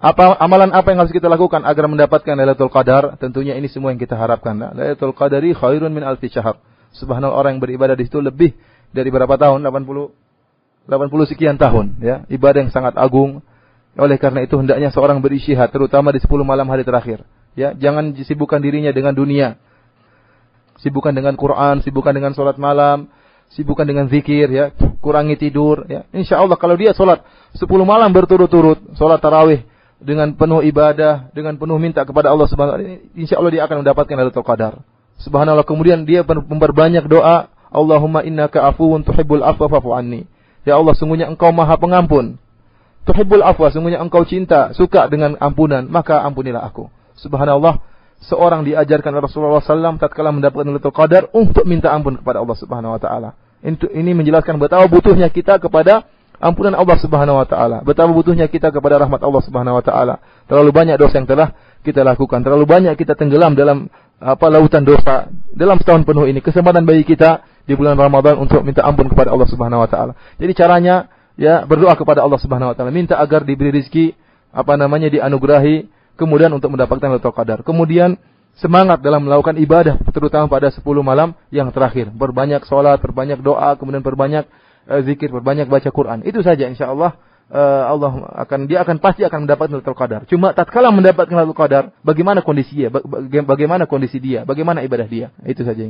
Apa amalan apa yang harus kita lakukan agar mendapatkan Lailatul Qadar? Tentunya ini semua yang kita harapkan. Nah, Lailatul Qadari khairun min alfi syahr. Subhanallah orang yang beribadah di situ lebih dari berapa tahun? 80 80 sekian tahun ya. Ibadah yang sangat agung. Oleh karena itu hendaknya seorang berisyihad terutama di 10 malam hari terakhir. Ya, jangan disibukkan dirinya dengan dunia. Sibukkan dengan Quran, sibukkan dengan salat malam, sibukkan dengan zikir ya, kurangi tidur ya. Insya Allah kalau dia salat 10 malam berturut-turut, salat tarawih dengan penuh ibadah, dengan penuh minta kepada Allah Subhanahu wa taala, insya Allah dia akan mendapatkan Lailatul Qadar. Subhanallah kemudian dia memperbanyak doa, Allahumma innaka afuwun tuhibbul afwa fa'fu anni. Ya Allah, sungguhnya Engkau Maha Pengampun. Tuhibbul afwa, sungguhnya Engkau cinta, suka dengan ampunan, maka ampunilah aku. Subhanallah, seorang diajarkan Rasulullah SAW tatkala mendapatkan Lailatul Qadar untuk minta ampun kepada Allah Subhanahu wa taala. Ini menjelaskan betapa butuhnya kita kepada ampunan Allah Subhanahu wa taala. Betapa butuhnya kita kepada rahmat Allah Subhanahu wa taala. Terlalu banyak dosa yang telah kita lakukan, terlalu banyak kita tenggelam dalam apa lautan dosa dalam setahun penuh ini. Kesempatan bagi kita di bulan Ramadan untuk minta ampun kepada Allah Subhanahu wa taala. Jadi caranya ya berdoa kepada Allah Subhanahu wa taala, minta agar diberi rezeki apa namanya dianugerahi kemudian untuk mendapatkan Lailatul Qadar. Kemudian semangat dalam melakukan ibadah terutama pada 10 malam yang terakhir. Berbanyak sholat, berbanyak doa, kemudian berbanyak zikir, berbanyak baca Quran. Itu saja insya Allah uh, Allah akan dia akan pasti akan mendapatkan Lailatul Qadar. Cuma tatkala mendapatkan Lailatul Qadar, bagaimana kondisi dia? Bagaimana kondisi dia? Bagaimana ibadah dia? Itu saja.